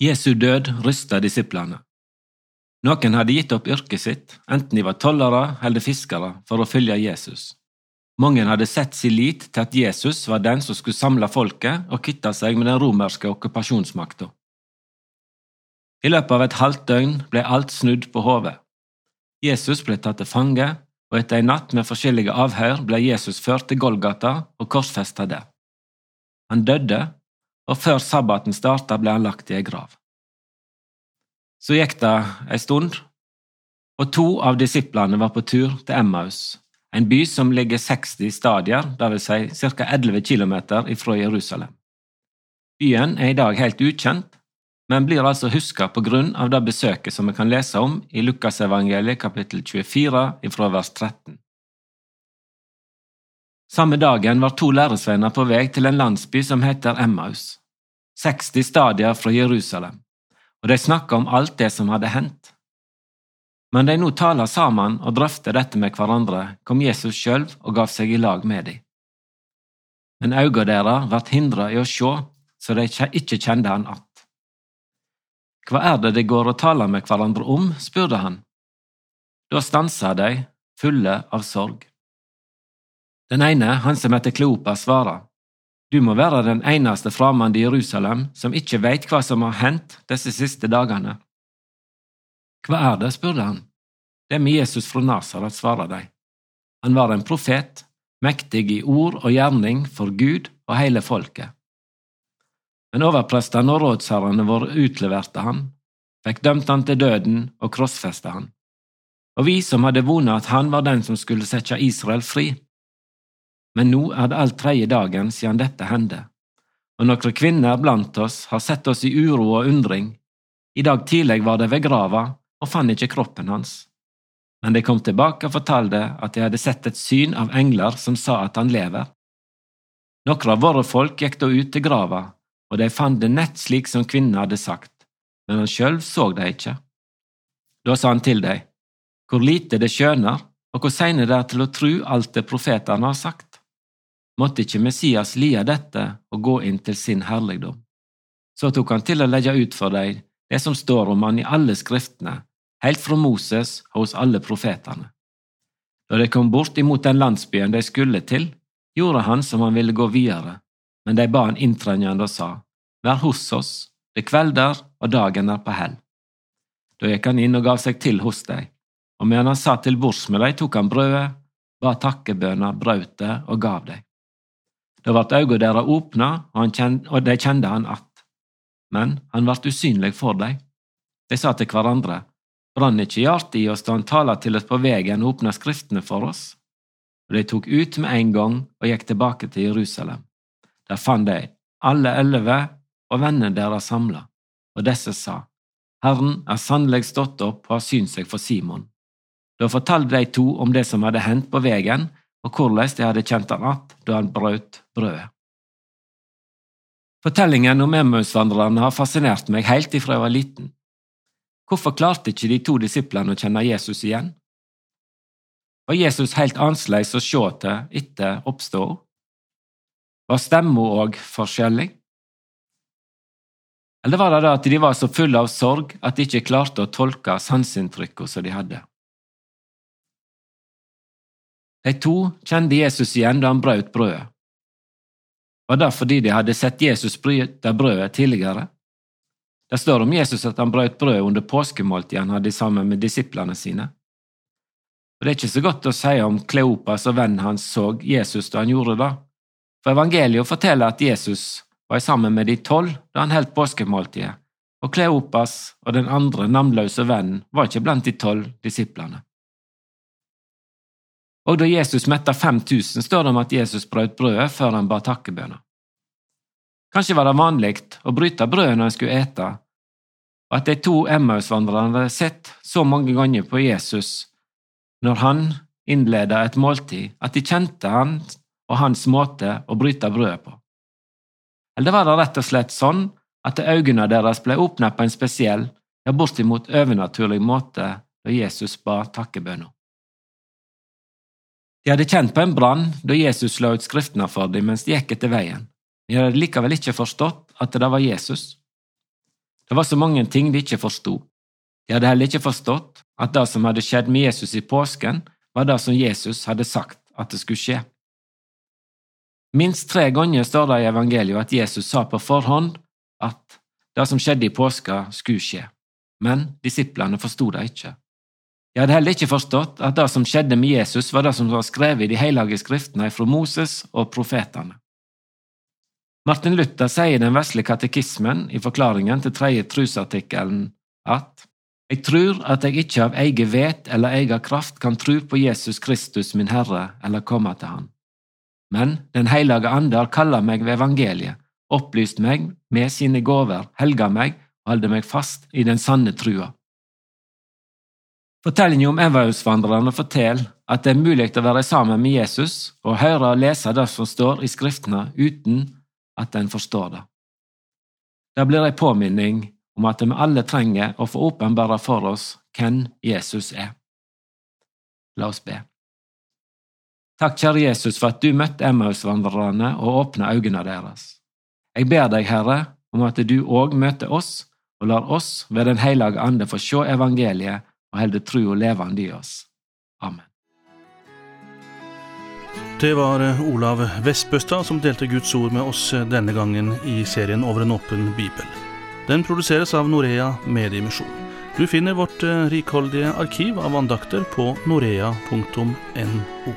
Jesu død rysta disiplene. Noen hadde gitt opp yrket sitt, enten de var tollere eller fiskere, for å følge Jesus. Mange hadde sett sin lit til at Jesus var den som skulle samle folket og kvitte seg med den romerske okkupasjonsmakta. I løpet av et halvt døgn ble alt snudd på hodet. Jesus ble tatt til fange, og etter en natt med forskjellige avhør ble Jesus ført til Golgata og korsfesta der. Han døde, og før sabbaten starta ble han lagt i ei grav. Så gikk det ei stund, og to av disiplene var på tur til Emmaus, en by som ligger 60 stadier, dvs. Si ca. 11 km fra Jerusalem. Byen er i dag helt ukjent, men blir altså huska på grunn av det besøket som vi kan lese om i Lukasevangeliet kapittel 24 fra vers 13. Samme dagen var to læresvenner på vei til en landsby som heter Emmaus, 60 stadier fra Jerusalem, og de snakka om alt det som hadde hendt. Men de nå taler sammen og drøfter dette med hverandre, kom Jesus sjøl og gav seg i lag med dem. Men øynene deres ble hindra i å se, så de ikke kjente han att. Hva er det de går og taler med hverandre om? spurte han. Da stansa de, fulle av sorg. Den ene, han som heter Kleopas, svarer, Du må være den eneste framande i Jerusalem som ikke veit hva som har hendt disse siste dagene. Hva er det? spurte han. Det er med Jesus fra Nasaret, svarer de. Han var en profet, mektig i ord og gjerning for Gud og hele folket. Men overprestene og rådsherrene våre utleverte han, fikk dømt han til døden og krossfesta han. Og vi som hadde vona at han var den som skulle sette Israel fri. Men nå er det alt tredje dagen siden dette hendte, og noen kvinner blant oss har sett oss i uro og undring. I dag tidlig var de ved grava og fant ikke kroppen hans. Men de kom tilbake og fortalte at de hadde sett et syn av engler som sa at han lever. Noen av våre folk gikk da ut til grava og de fant det nett slik som kvinnen hadde sagt, men han sjøl så det ikke. Da sa han til dem, hvor lite det skjønner, og hvor seine det er til å tru alt det profetene har sagt. Måtte ikke Messias lide dette og gå inn til sin herligdom? Så tok han til å legge ut for deg det som står om han i alle skriftene, helt fra Moses og hos alle profetene. Da de kom bort imot den landsbyen de skulle til, gjorde han som han ville gå videre, men de ba han inntrengende og sa, Vær hos oss, det kvelder og dagen er på hell. Da gikk han inn og gav seg til hos dem, og medan han satt til bords med dem, tok han brødet, ba takkebønner, brøt det og gav dem. Da ble øynene deres åpna, og de kjente han att. Men han ble usynlig for dem. De sa til hverandre, brann ikke hjertet i oss da han tala til oss på veien og åpna Skriftene for oss? Og de tok ut med en gang og gikk tilbake til Jerusalem. Der fant de alle elleve og vennene deres samla, og disse sa, Herren er sannelig stått opp og har synt seg for Simon. Da fortalte de to om det som hadde hendt på veien, og hvordan de hadde kjent han att da han brøt brødet. Fortellingen om Emmausvandrerne har fascinert meg helt ifra jeg var liten. Hvorfor klarte ikke de to disiplene å kjenne Jesus igjen? Var Jesus helt annerledes å se til etter oppståa? Var stemma òg forskjellig? Eller var det da at de var så fulle av sorg at de ikke klarte å tolke sanseinntrykkene som de hadde? De to kjente Jesus igjen da han brøt brødet. Var det fordi de hadde sett Jesus bryte brødet tidligere? Det står om Jesus at han brøt brødet under påskemåltidet han hadde sammen med disiplene sine. Og Det er ikke så godt å si om Kleopas og vennen hans så Jesus da han gjorde det, for evangeliet forteller at Jesus var sammen med de tolv da han holdt påskemåltidet, og Kleopas og den andre navnløse vennen var ikke blant de tolv disiplene. Og da Jesus metta 5000, står det om at Jesus brøt brødet før han ba takkebønner. Kanskje var det vanlig å bryte brødet når en skulle ete, og at de to Emmausvandrerne hadde sett så mange ganger på Jesus når han innleda et måltid, at de kjente han og hans måte å bryte brødet på. Eller var det rett og slett sånn at øynene deres ble åpnet på en spesiell, ja bortimot overnaturlig måte da Jesus ba takkebønner? De hadde kjent på en brann da Jesus la ut skriftene for dem mens de gikk etter veien. De hadde likevel ikke forstått at det var Jesus. Det var så mange ting de ikke forsto. De hadde heller ikke forstått at det som hadde skjedd med Jesus i påsken, var det som Jesus hadde sagt at det skulle skje. Minst tre ganger står det i evangeliet at Jesus sa på forhånd at det som skjedde i påska, skulle skje, men disiplene forsto det ikke. De hadde heller ikke forstått at det som skjedde med Jesus, var det som var skrevet i de hellige skriftene fra Moses og profetene. Martin Luther sier i den vesle katekismen i forklaringen til tredje trusartikkelen at jeg tror at jeg ikke av eget vet eller egen kraft kan tro på Jesus Kristus min Herre eller komme til Han. Men Den hellige ande har kalla meg ved evangeliet, opplyst meg med sine gaver, helga meg og holder meg fast i den sanne trua. Fortellingen om Emmausvandrerne forteller at det er mulig å være sammen med Jesus og høre og lese det som står i Skriftene uten at en forstår det. Det blir en påminning om at vi alle trenger å få åpenbare for oss hvem Jesus er. La oss be. Takk, kjære Jesus, for at du møtte Emmausvandrerne og åpna øynene deres. Jeg ber deg, Herre, om at du òg møter oss og lar oss ved Den hellige ande få se evangeliet og holde trua levende i oss. Amen. Det var Olav Vestbøstad som delte Guds ord med oss denne gangen i serien Over en åpen bibel. Den produseres av Norea Mediemisjon. Du finner vårt rikholdige arkiv av andakter på norea.no.